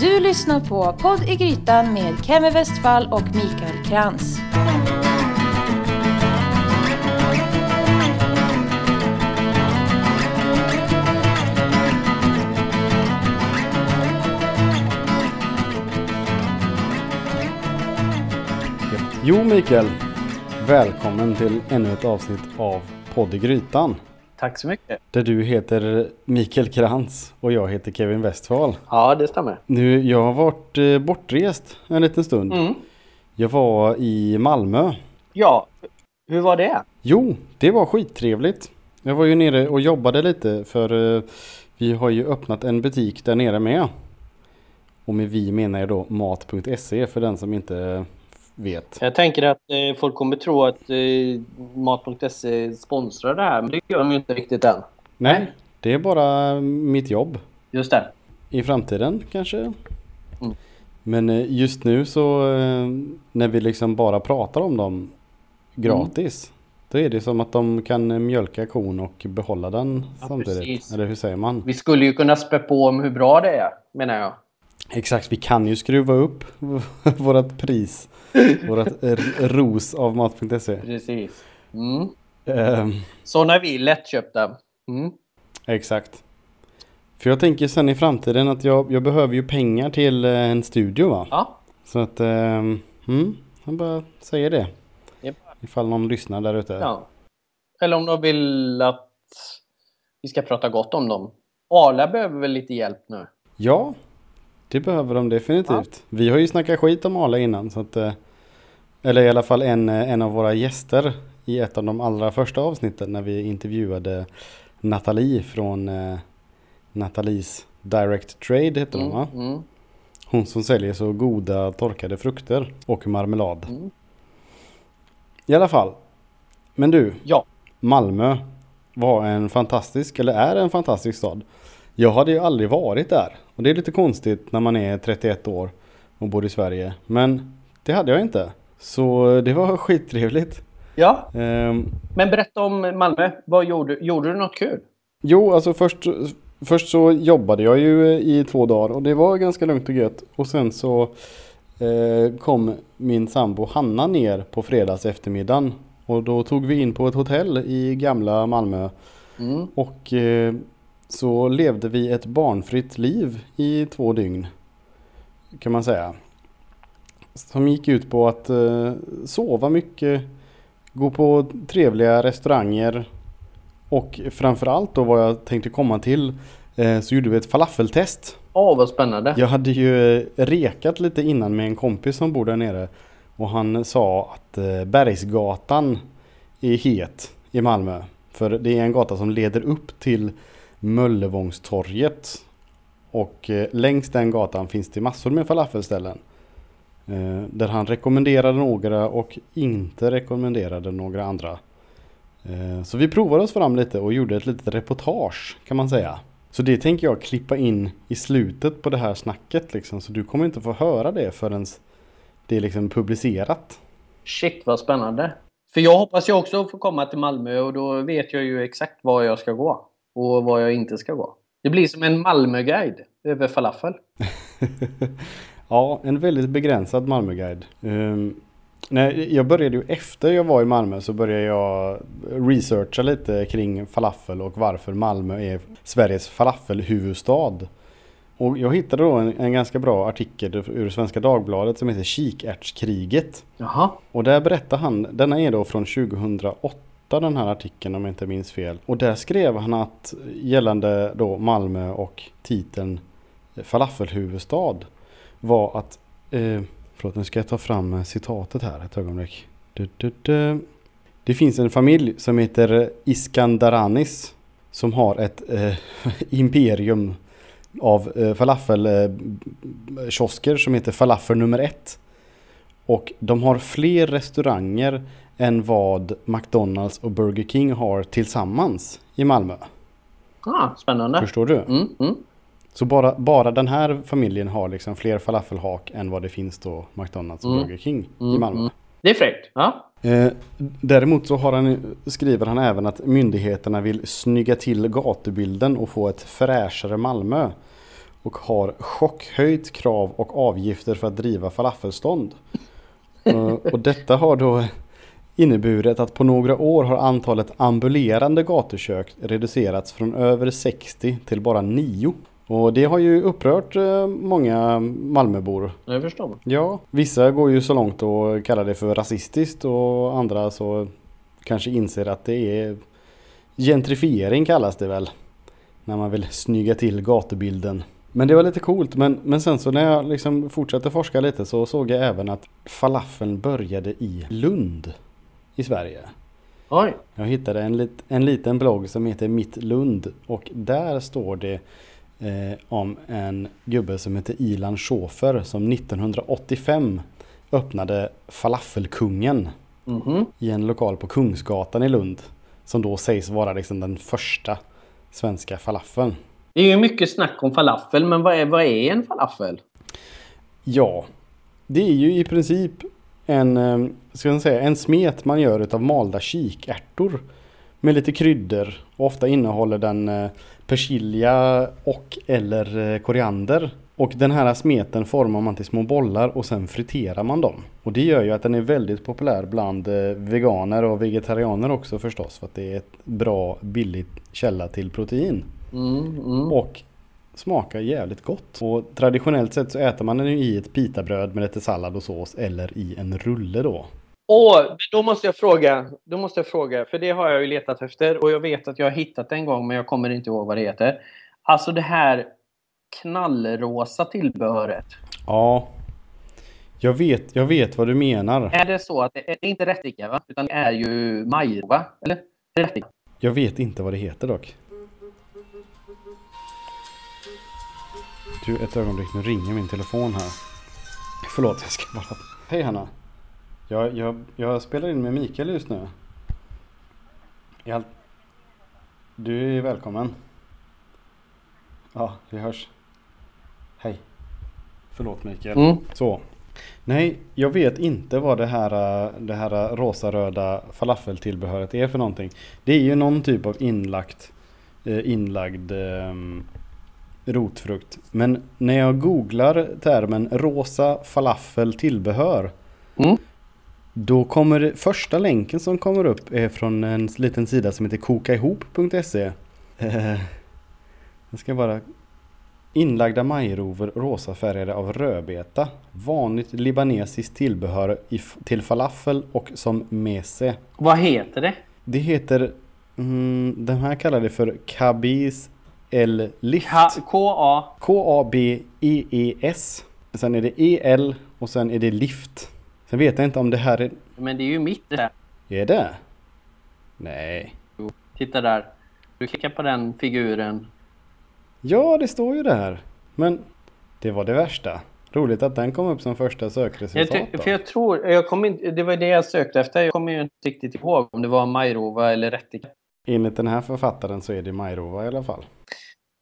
Du lyssnar på Podd i Grytan med Kemi Westfall och Mikael Krantz. Jo Mikael, välkommen till ännu ett avsnitt av Podd i Grytan. Tack så mycket. Där du heter Mikael Krantz och jag heter Kevin Westfall. Ja, det stämmer. Nu, jag har varit eh, bortrest en liten stund. Mm. Jag var i Malmö. Ja, hur var det? Jo, det var skittrevligt. Jag var ju nere och jobbade lite för eh, vi har ju öppnat en butik där nere med. Och med vi menar jag då mat.se för den som inte vet. Jag tänker att eh, folk kommer tro att eh, Mat.se sponsrar det här, men det gör de ju inte riktigt än. Nej, det är bara mitt jobb. Just det. I framtiden kanske. Men eh, just nu så eh, när vi liksom bara pratar om dem gratis. Då är det som att de kan mjölka kon och behålla den Ja, samtidigt. precis. Eller hur säger man? Vi skulle ju kunna spä på om hur bra det är, menar jag. Exakt, vi kan ju skruva upp vårat pris. Vårat ros av mat.se. Precis. Mm. Ehm, Sådana är vi, lättköpta. Mm. exakt. För jag tänker sen i framtiden att jag, jag behöver ju pengar till eh, en studio va? Ja, Så att, ehm, mm, jag bara säger det. Japp. Ifall någon lyssnar där ute. ja. Eller om de vill att vi ska prata gott om dem. Arla behöver väl lite hjälp nu? Ja, det behöver de definitivt. Vi har ju snackat skit om Arla innan. Så att, eh, eller i alla fall en, eh, en av våra gäster i ett av de allra första avsnitten när vi intervjuade Nathalie från eh, Nathalies Direct Trade heter de va? Mm. Mm. Hon som säljer så goda torkade frukter och marmelad. Mm. I alla fall. Men du, Ja. Malmö var en fantastisk, eller är en fantastisk stad. Jag hade ju aldrig varit där. Och det är lite konstigt när man är 31 år och bor i Sverige. Men det hade jag inte. Så det var skittrevligt. Ja, Ehm, men berätta om Malmö. Vad gjorde, gjorde du något kul? jo, alltså först, först så jobbade jag ju i två dagar och det var ganska lugnt och gött. Och sen så eh, kom min sambo Hanna ner på fredags eftermiddagen. Och då tog vi in på ett hotell i gamla Malmö. Mm. Och eh, så levde vi ett barnfritt liv i två dygn. Kan man säga. Som gick ut på att eh, sova mycket, gå på trevliga restauranger och framförallt då vad jag tänkte komma till eh, så gjorde vi ett falafeltest. Åh, vad spännande. Jag hade ju rekat lite innan med en kompis som bor där nere och han sa att eh, Bergsgatan är het i Malmö. För det är en gata som leder upp till Möllevångstorget. Och eh, längs den gatan finns det massor med falafelställen. Eh, Där han rekommenderade några och inte rekommenderade några andra. Eh, Så vi provade oss fram lite och gjorde ett litet reportage kan man säga. Så det tänker jag klippa in i slutet på det här snacket liksom. Så du kommer inte få höra det förrän det är liksom publicerat. Shit, vad spännande. För jag hoppas ju också få komma till Malmö och då vet jag ju exakt var jag ska gå. Och var jag inte ska gå. Det blir som en Malmöguide över falafel. ja, en väldigt begränsad Malmöguide. Um, nej, jag började ju efter jag var i Malmö så började jag researcha lite kring falafel och varför Malmö är Sveriges falafelhuvudstad. Och jag hittade då en, en ganska bra artikel ur Svenska Dagbladet som heter Kikärtskriget. Jaha. Och där berättar han, denna är då från 2008 den här artikeln om jag inte minns fel. Och där skrev han att gällande då Malmö och titeln eh, falafelhuvudstad var att, eh, förlåt nu ska jag ta fram eh, citatet här ett ögonblick. Du, du, du. Det finns en familj som heter eh, Iskandaranis som har ett eh, imperium av eh, falafelkiosker som heter Falafel nummer ett. Och de har fler restauranger än vad McDonalds och Burger King har tillsammans i Malmö. Ah, spännande. Förstår du? Mm, mm. Så bara, bara den här familjen har liksom fler falafelhak än vad det finns då McDonalds och Mm. Burger King i Mm, Malmö. mm. Det är fräckt. Ja. Eh, däremot så har han, skriver han även att myndigheterna vill snygga till gatubilden och få ett fräschare Malmö. Och och har chockhöjt krav och avgifter för att driva falafelstånd. Eh, och detta har då inneburit att på några år har antalet ambulerande gatukök reducerats från över 60 till bara 9. Och det har ju upprört eh, många Malmöbor. Jag förstår. Ja, vissa går ju så långt och kallar det för rasistiskt och andra så kanske inser att det är gentrifiering kallas det väl. När man vill snygga till gatubilden. Men det var lite coolt. Men, men sen så när jag liksom fortsatte forska lite så såg jag även att falafeln började i Lund i Sverige. Oj. Jag hittade en, lit, en liten blogg som heter Mitt Lund och där står det eh, om en gubbe som heter Ilan Schofer som 1985 öppnade Falafelkungen Mhm. i en lokal på Kungsgatan i Lund. Som då sägs vara liksom den första svenska falafeln. Det är ju mycket snack om falafel, men vad är, vad är en falafel? Ja, det är ju i princip en, eh, ska man säga, en smet man gör utav malda kikärtor. Med lite kryddor. Och ofta innehåller den eh, persilja och eller eh, koriander. Och den här smeten formar man till små bollar och sen friterar man dem. Och det gör ju att den är väldigt populär bland veganer och vegetarianer också förstås. För att det är ett bra billigt källa till protein. Mm, mm. Och smakar jävligt gott. Och traditionellt sett så äter man den ju i ett pitabröd med lite sallad och sås eller i en rulle då. Åh, då måste jag fråga. Då måste jag fråga, för det har jag ju letat efter och jag vet att jag har hittat det en gång, men jag kommer inte ihåg vad det heter. Alltså det här knallrosa tillbehöret. Ja, jag vet, jag vet vad du menar. Är det så att det är inte rättika, va? Utan det är ju majrova, eller? Rättika? Jag vet inte vad det heter dock. Du, ett ögonblick, nu ringer min telefon här. Förlåt, jag ska bara... Hej Hanna. Jag, jag, jag spelar in med Mikael just nu. Jag... Du är välkommen. Ja, vi hörs. Hej. Förlåt Mikael. Mm. Så. Nej, jag vet inte vad det här, det här rosa-röda falafeltillbehöret är för någonting. Det är ju någon typ av inlagt, eh, inlagd eh, rotfrukt. Men när jag googlar termen rosa falafel tillbehör. Mm. Då kommer det, första länken som kommer upp är från en liten sida som heter kokaihop.se. Eh, Jag ska bara Inlagda majrovor rosafärgade av rödbeta. Vanligt libanesiskt tillbehör i, till falafel och som mese. Vad heter det? Det heter, mm, den här kallar det för Kabis El Lift. Ka- K-A... K-A-B-E-E-S. Sen är det E-L och sen är det Lift. Sen vet jag inte om det här är, Men det är ju mitt det är det? Nej. Titta där. Du klickar på den figuren. Ja, det står ju där. Men det var det värsta. Roligt att den kom upp som första Jag, sökresultat. då. för jag tror, jag kom inte, det var det jag sökte efter. Jag kommer ju inte riktigt ihåg om det var Majrova eller Rättika. Enligt den här författaren så är det Majrova i alla fall.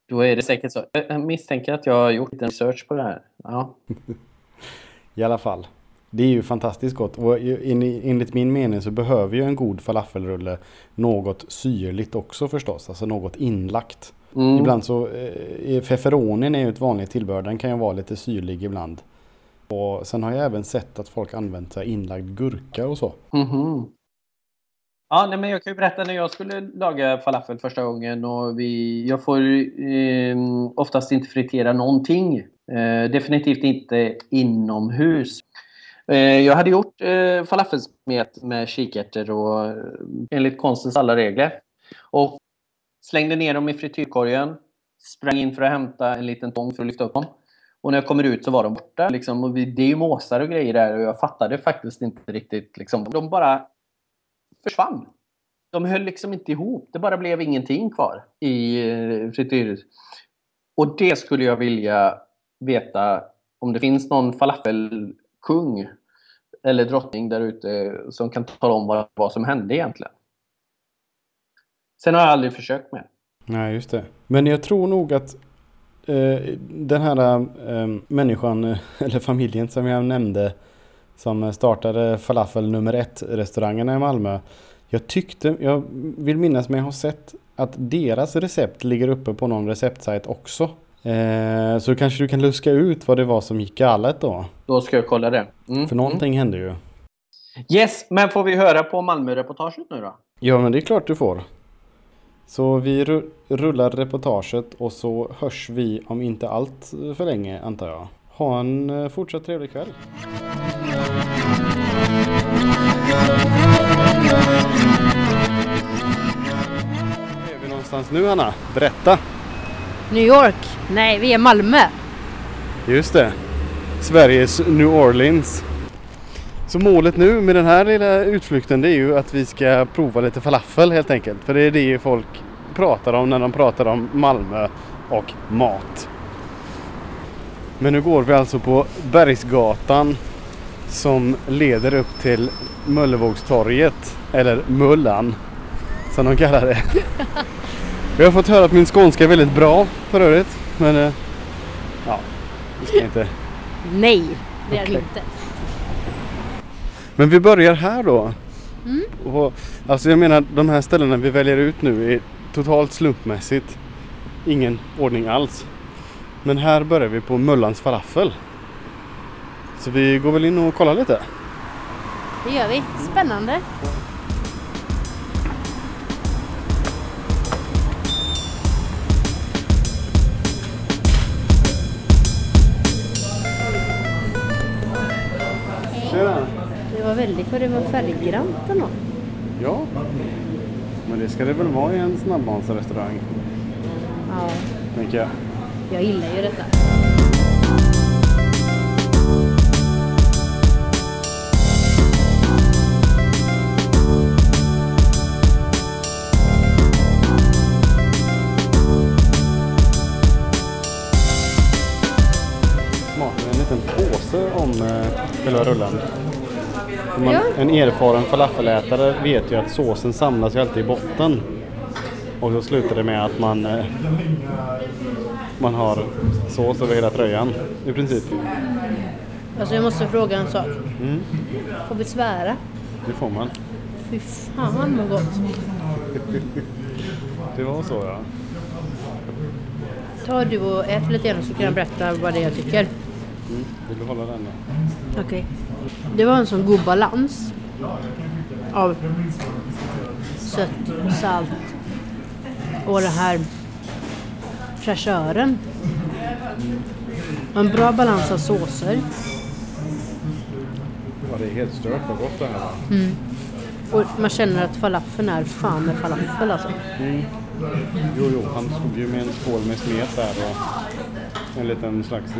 Då är det säkert så. Jag- misstänker att jag har gjort en research på det här. Ja. I alla fall. Det är ju fantastiskt gott och enligt min mening så behöver ju en god falafelrulle något syrligt också förstås. Alltså något inlagt. Mm. Ibland så, eh, feferonin är ju ett vanligt tillbehör. Den kan ju vara lite syrlig ibland. Och sen har jag även sett att folk använt här inlagd gurka och så. Mhm. Ja, nej, men jag kan ju berätta när jag skulle laga falafel första gången och vi, jag får eh, oftast inte fritera någonting. Eh, definitivt inte inomhus. Eh, jag hade gjort eh, falafelsmet med kikärtor och eh, enligt konstens alla regler. Och slängde ner dem i frityrkorgen. Sprang in för att hämta en liten tång för att lyfta upp dem. Och när jag kommer ut så var de borta. Liksom, och vi, det är ju måsar och grejer där och jag fattade faktiskt inte riktigt. Liksom. De bara försvann. De höll liksom inte ihop. Det bara blev ingenting kvar i eh, frityrhuset. Och det skulle jag vilja veta om det finns någon falafelkung eller drottning där ute som kan tala om vad, vad som hände egentligen. Sen har jag aldrig försökt med. Nej, just det. Men jag tror nog att eh, den här eh, människan, eh, eller familjen som jag nämnde, som startade falafel nummer ett restaurangerna i Malmö. Jag tyckte, jag vill minnas mig ha sett att deras recept ligger uppe på någon receptsajt också. Eh, så kanske du kan luska ut vad det var som gick galet då. Då ska jag kolla det. Mm. För någonting hände ju. Yes, men får vi höra på Malmö-reportaget nu då? Ja men det är klart du får. Så vi ru- rullar reportaget och så hörs vi om inte allt för länge antar jag. Ha en eh, fortsatt trevlig kväll. Var är vi någonstans nu Anna? Berätta! New York? Nej, vi är Malmö. Just det. Sveriges New Orleans. Så målet nu med den här lilla utflykten det är ju att vi ska prova lite falafel helt enkelt. För det är det folk pratar om när de pratar om Malmö och mat. Men nu går vi alltså på Bergsgatan som leder upp till Möllevågstorget. Eller Mullan som de kallar det. Vi har fått höra att min skånska är väldigt bra för övrigt. Men eh, ja, vi ska inte Nej, det är Okej. inte. Men vi börjar här då. Och, alltså jag menar de här ställena vi väljer ut nu är totalt slumpmässigt. Ingen ordning alls. Men här börjar vi på Möllans falafel. Så vi går väl in och kollar lite. Det gör vi. Spännande. Tjena! Det var väldigt vad det var färggrant ändå. Ja. Men det ska det väl vara i en snabbmatsrestaurang. Ja, Tänker jag. jag gillar ju detta. Själva rullen. Man, Ja. En erfaren falafelätare vet ju att såsen samlas ju alltid i botten. Och så slutar det med att man, eh, man har sås över hela tröjan i princip. Alltså jag måste fråga en sak. Mm, Får vi svära? det får man. Fy fan vad gott. Det var så ja. Ta du och ät lite grann så kan jag berätta vad det är jag tycker. Mm. Vill du hålla den då? Okej. Det var en sån god balans av sött och salt och det här fräschören. Och En bra balans av såser. Ja, det är helt stört vad gott det här var. Och man känner att falafeln är fan med falafel alltså. Mm. Jo, jo, han stod ju med en skål med smet där och en liten slags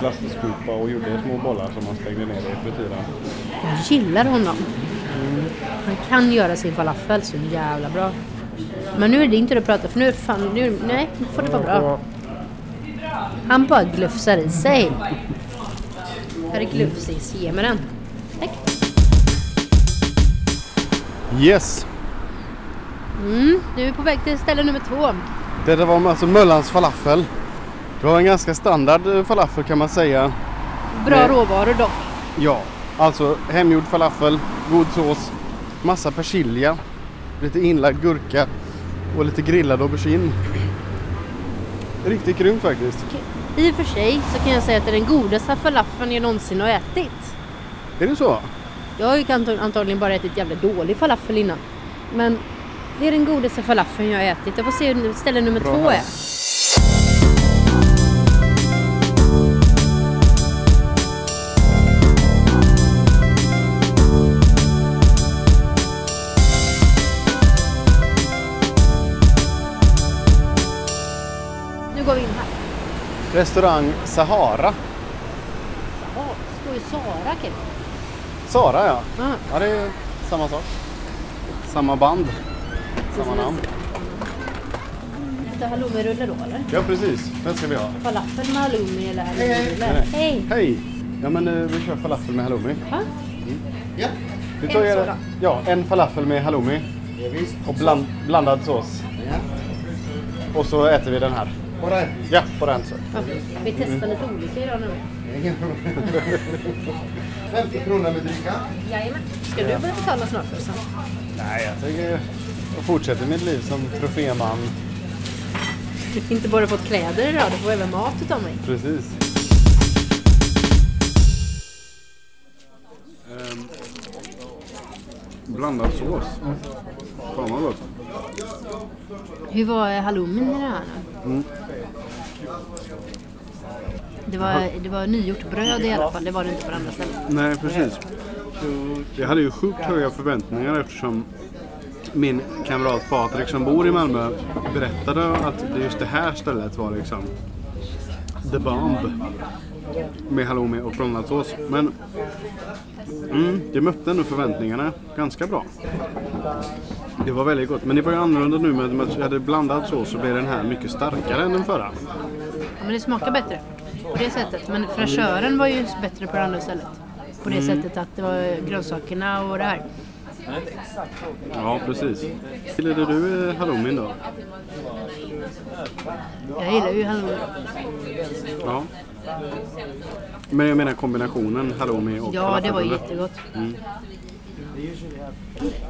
glassskopa och gjorde små bollar som han slängde ner i frityren. Jag gillar honom. Han kan göra sin falafel så jävla bra. Men nu är det inte det att prata för nu är fan, nu, nej, nu får det vara bra. Han bara glufsar i sig. Här är glufsis, ge mig den. Tack. Yes! Mm, du är på väg till ställe nummer två. Det där var alltså Möllans falafel. Det var en ganska standard eh, falafel kan man säga. Bra Nej. råvaror dock. Ja, alltså hemgjord falafel, god sås, massa persilja, lite inlagd gurka och lite grillad aubergine. Riktigt grymt faktiskt. I och för sig så kan jag säga att det är den godaste falafeln jag någonsin har ätit. Är det så? Jag har ju antag- antagligen bara ätit jävligt dålig falafel innan. Men det är den godaste falafeln jag har ätit. Jag får se hur ställe nummer Bra två här. är. Restaurang Sahara. Ja, det står ju Sara Kim. Sara ja. Ah, Ja det är samma sak. Samma band. Samma namn. lite halloumirulle då eller? Ja precis, den ska vi ha. Falafel med halloumi eller halloumirulle? nej. Hej! Hej! Ja men eh, vi kör falafel med halloumi. Va? Vi En tar er- sådan. Ja, en falafel med halloumi. Och bland, blandad sås. Och så äter vi den här. På den? Ja, på den så. Ja, vi testar lite olika idag nu. Ingen problem. 50 kronor med dricka. Jajamän. Ska du börja betala snart förresten? Nej, jag tänker jag fortsätter mitt liv som troféman. Inte bara fått kläder idag, du får även mat utav mig. Precis. Ehm, blandad sås. Fan vad gott. Hur var halloumin i det här nu? Det var, det var nygjort bröd i alla fall, det var det inte på andra stället. Nej, precis. Jag hade ju sjukt höga förväntningar eftersom min kamrat Patrik som bor i Malmö berättade att det just det här stället var liksom the bomb. Med halloumi och blandad sås. Men mm, det mötte ändå förväntningarna ganska bra. Det var väldigt gott. Men det var ju annorlunda nu med att jag hade blandad sås så blev den här mycket starkare än den förra. Ja, men det smakar bättre på det sättet. Men fräschören var ju bättre på det andra stället. På det sättet att det var grönsakerna och det här. Ja, precis. Gillade du eh, halloumin då? Jag gillar ju halloumi. Ja. Men jag menar kombinationen halloumi och Ja, det var jättegott.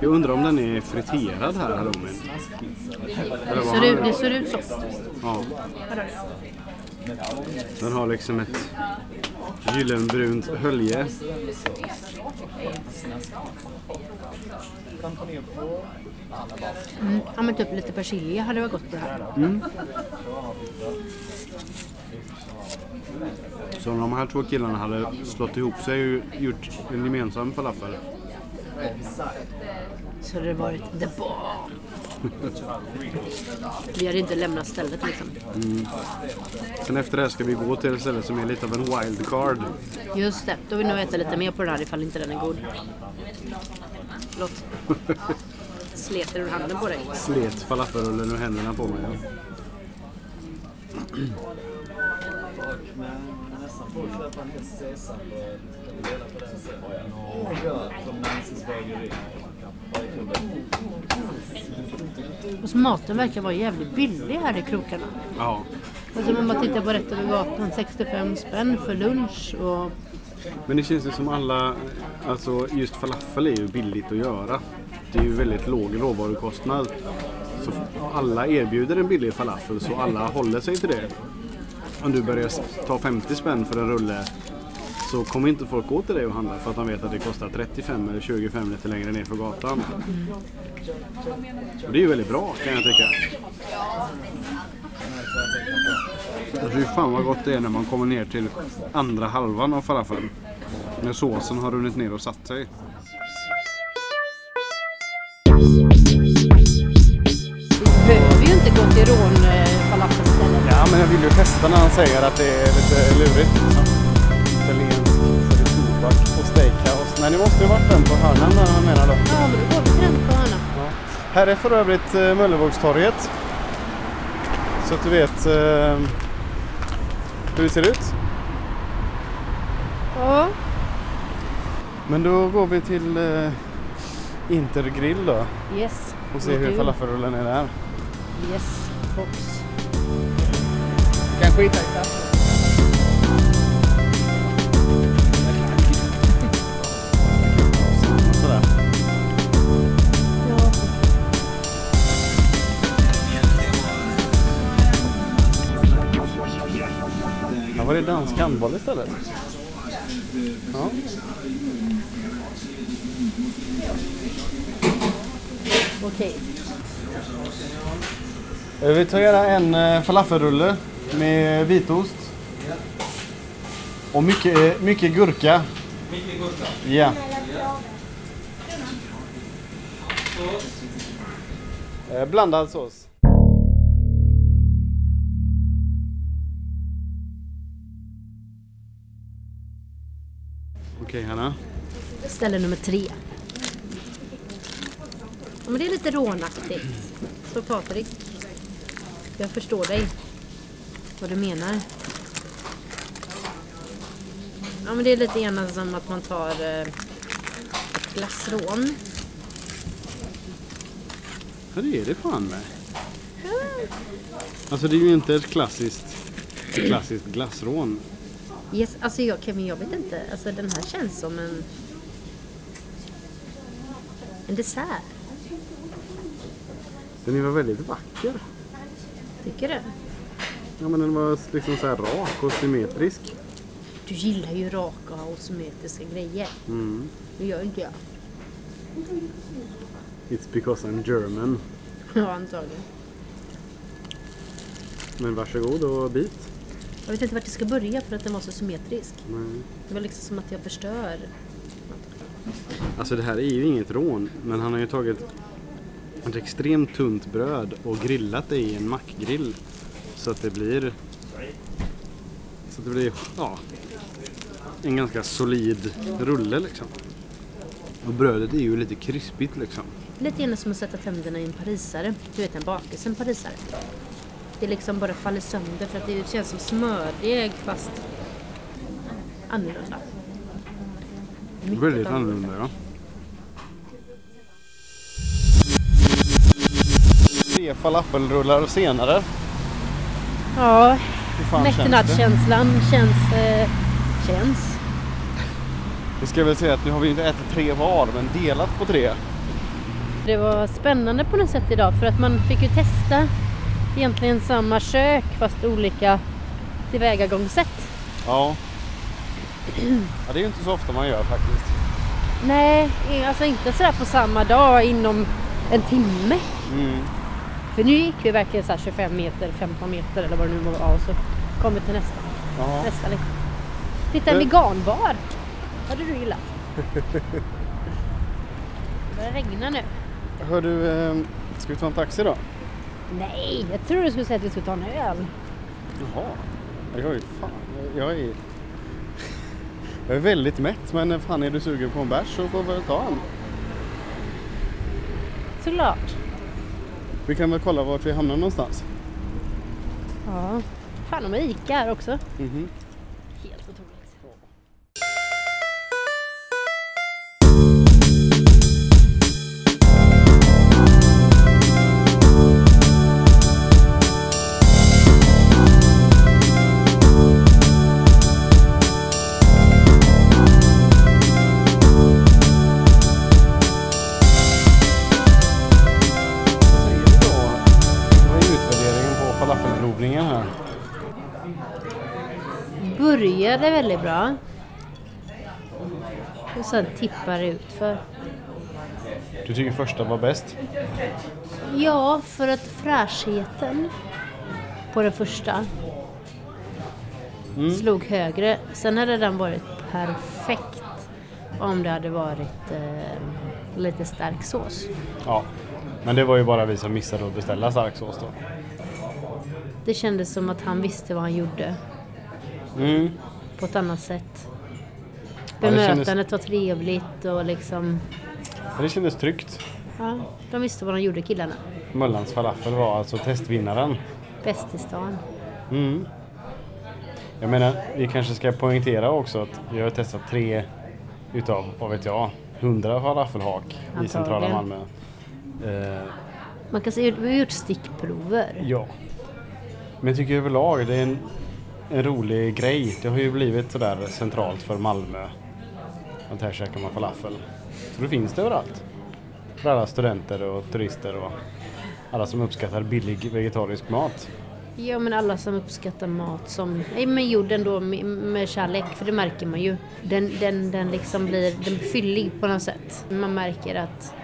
Jag undrar om den är friterad här halloumin? Vad Ser ut, den? det ser ut så. Ja. Den har liksom ett gyllenbrunt hölje. Mm. Ja, men typ lite persilja hade varit gott på det här. Så om de här två killarna hade slått ihop sig och gjort en gemensam falafel. Så hade det varit the bomb. Vi hade inte lämnat stället liksom. Sen efter det här ska vi gå till ett ställe som är lite av en wildcard. Just det, då vill vi nog äta lite mer på den här ifall inte den är god. Förlåt. Sleter ur handen på dig. Slet falafelrullen ur händerna på mig. Ja. Och så maten verkar vara jävligt billig här i krokarna. ja. Alltså om man tittar på rätt över gatan, 65 spänn för lunch och Men det känns ju som alla, alltså just falafel är ju billigt att göra. Det är ju väldigt låg råvarukostnad. Så alla erbjuder en billig falafel så alla håller sig till det. Om du börjar ta 50 spänn för en rulle så kommer inte folk gå till dig och handla för att de vet att det kostar 35 eller 25 lite längre ner för gatan. Och det är ju väldigt bra kan jag tycka. Alltså, Fy fan vad gott det är när man kommer ner till andra halvan av falafeln. När såsen har runnit ner och satt sig. vi behöver ju inte gå till rån eh, falafelstället. Ja, men jag vill ju testa när han säger att det är lite lurigt. Nej, det måste ju varit den på hörnan han menar då. Ja, men då går vi till den på hörnan. Här är för övrigt eh, Möllevågstorget. Så att du vet eh, hur det ser ut. Ja. Men då går vi till eh, Intergrill då Yes. och ser hur falafelrullen är där. Yes. Box. Kan skita var det dansk handboll istället. Ja. Okej. Eh, Vi tar gärna en eh, falafelrulle med vitost. Och mycket, eh, mycket gurka. Mycket gurka? Ja. Blandad sås. Okej Hanna. Ställe nummer tre. Ja, men det är lite rånaktigt. Så Patrik. Jag förstår dig. Vad du menar. Ja men det är lite grann som att man tar eh, ett glassrån. Ja det är det fan med. Alltså det är ju inte ett klassiskt, ett klassiskt glassrån. Yes, alltså jag, Kevin, jag vet inte. Alltså den här känns som en... En dessert. Den väl väldigt vacker. Tycker du? Ja men den var liksom så här rak och symmetrisk. Du gillar ju raka och symmetriska grejer. Mm. Det gör inte jag. It's because I'm German. Ja, antagligen. Men varsågod och bit. Jag vet inte vart jag ska börja för att den var så symmetrisk. Nej. Det var liksom som att jag förstör. Alltså det här är ju inget rån, men han har ju tagit ett extremt tunt bröd och grillat det i en mackgrill. Så att det blir... Så att det blir, ja, en ganska solid rulle liksom. Och brödet är ju lite krispigt liksom. Lite grann som att sätta tänderna i en parisare. Du vet en bakelse, en parisare. Det liksom bara faller sönder för att det känns som smördeg fast annorlunda. Mycket Väldigt annorlunda. annorlunda ja. Tre falafelrullar senare. Ja, mättnadskänslan känns, eh, känns. Vi ska väl säga att nu har vi inte ätit tre var, men delat på tre. Det var spännande på något sätt idag för att man fick ju testa egentligen samma kök fast olika tillvägagångssätt. Ja. ja. Det är ju inte så ofta man gör faktiskt. Nej, alltså inte sådär på samma dag inom en timme. Mm. För nu gick vi verkligen så här 25 meter, 15 meter eller vad det nu var och så kom vi till nästa. Ja. nästa liksom. Titta en Eh. veganbar. hade du gillat. Det börjar regna nu. Hör du, eh, ska vi ta en taxi då? Nej, jag tror du skulle säga att vi skulle ta en öl. Jaha. Jag är fan, jag är... Jag är väldigt mätt men fan är du sugen på en bärs så får vi ta en. Såklart. Vi kan väl kolla vart vi hamnar någonstans. Ja. Fan de har Ica här också. Mhm. Helt Började väldigt bra. Och sen tippar det ut för. Du tycker första var bäst? Ja, för att fräschheten på den första Mm. slog högre. Sen hade den varit perfekt om det hade varit eh, lite stark sås. Ja. Men det var ju bara vi som missade att beställa stark sås då. Det kändes som att han visste vad han gjorde Mm. På ett annat sätt. Ja, det kändes- Bemötandet var trevligt och liksom, det kändes tryggt. ja, de visste vad de gjorde killarna. Möllans falafel var alltså testvinnaren. Bäst i stan. Mm. Jag menar, vi kanske ska poängtera också att vi har testat tre utav, vad vet jag, hundra falafelhak i centrala Malmö. Eh, Man kan säga att vi har gjort stickprover. ja. Men jag tycker överlag det är en, en rolig grej. Det har ju blivit sådär centralt för Malmö. Att här käkar man falafel. Så då finns det överallt. För alla studenter och turister och alla som uppskattar billig vegetarisk mat. Ja men alla som uppskattar mat som, nej men gjord ändå med, med kärlek för det märker man ju. Den, den, den liksom blir, den blir fyllig på något sätt. Man märker att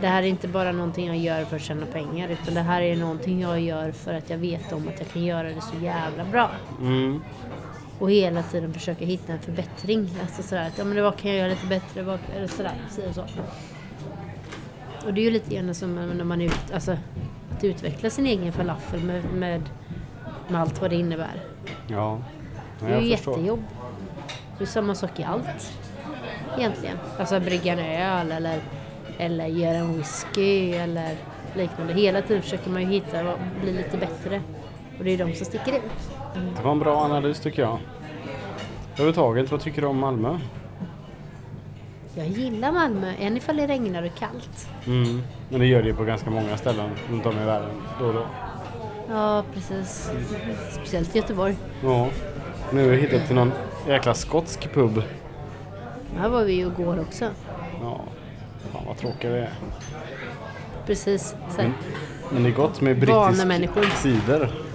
det här är inte bara någonting jag gör för att tjäna pengar utan det här är någonting jag gör för att jag vet om att jag kan göra det så jävla bra. Mm. Och hela tiden försöka hitta en förbättring. Alltså sådär att, ja men vad kan jag göra lite bättre? Vad, eller sådär, si och så. Och det är ju lite grann som när man ut, alltså, att utveckla sin egen falafel med, med, med allt vad det innebär. Ja, Det ja är ju jag förstår. jättejobb. Det är samma sak i allt. Egentligen. Alltså brygga en öl eller, eller göra en whisky eller liknande. Hela tiden försöker man ju hitta och bli lite bättre. Och det är de som sticker ut. Det var en bra analys tycker jag. Överhuvudtaget, vad tycker du om Malmö? Jag gillar Malmö, än ifall det regnar och kallt. Mm. Men det gör det ju på ganska många ställen runt om i världen då och då. Ja, precis. Speciellt i Göteborg. Ja. Nu har vi hittat till någon jäkla skotsk pub. Här var vi ju igår också. Ja, vad tråkiga vi är. Precis. Så här. Men det är gott med brittisk cider.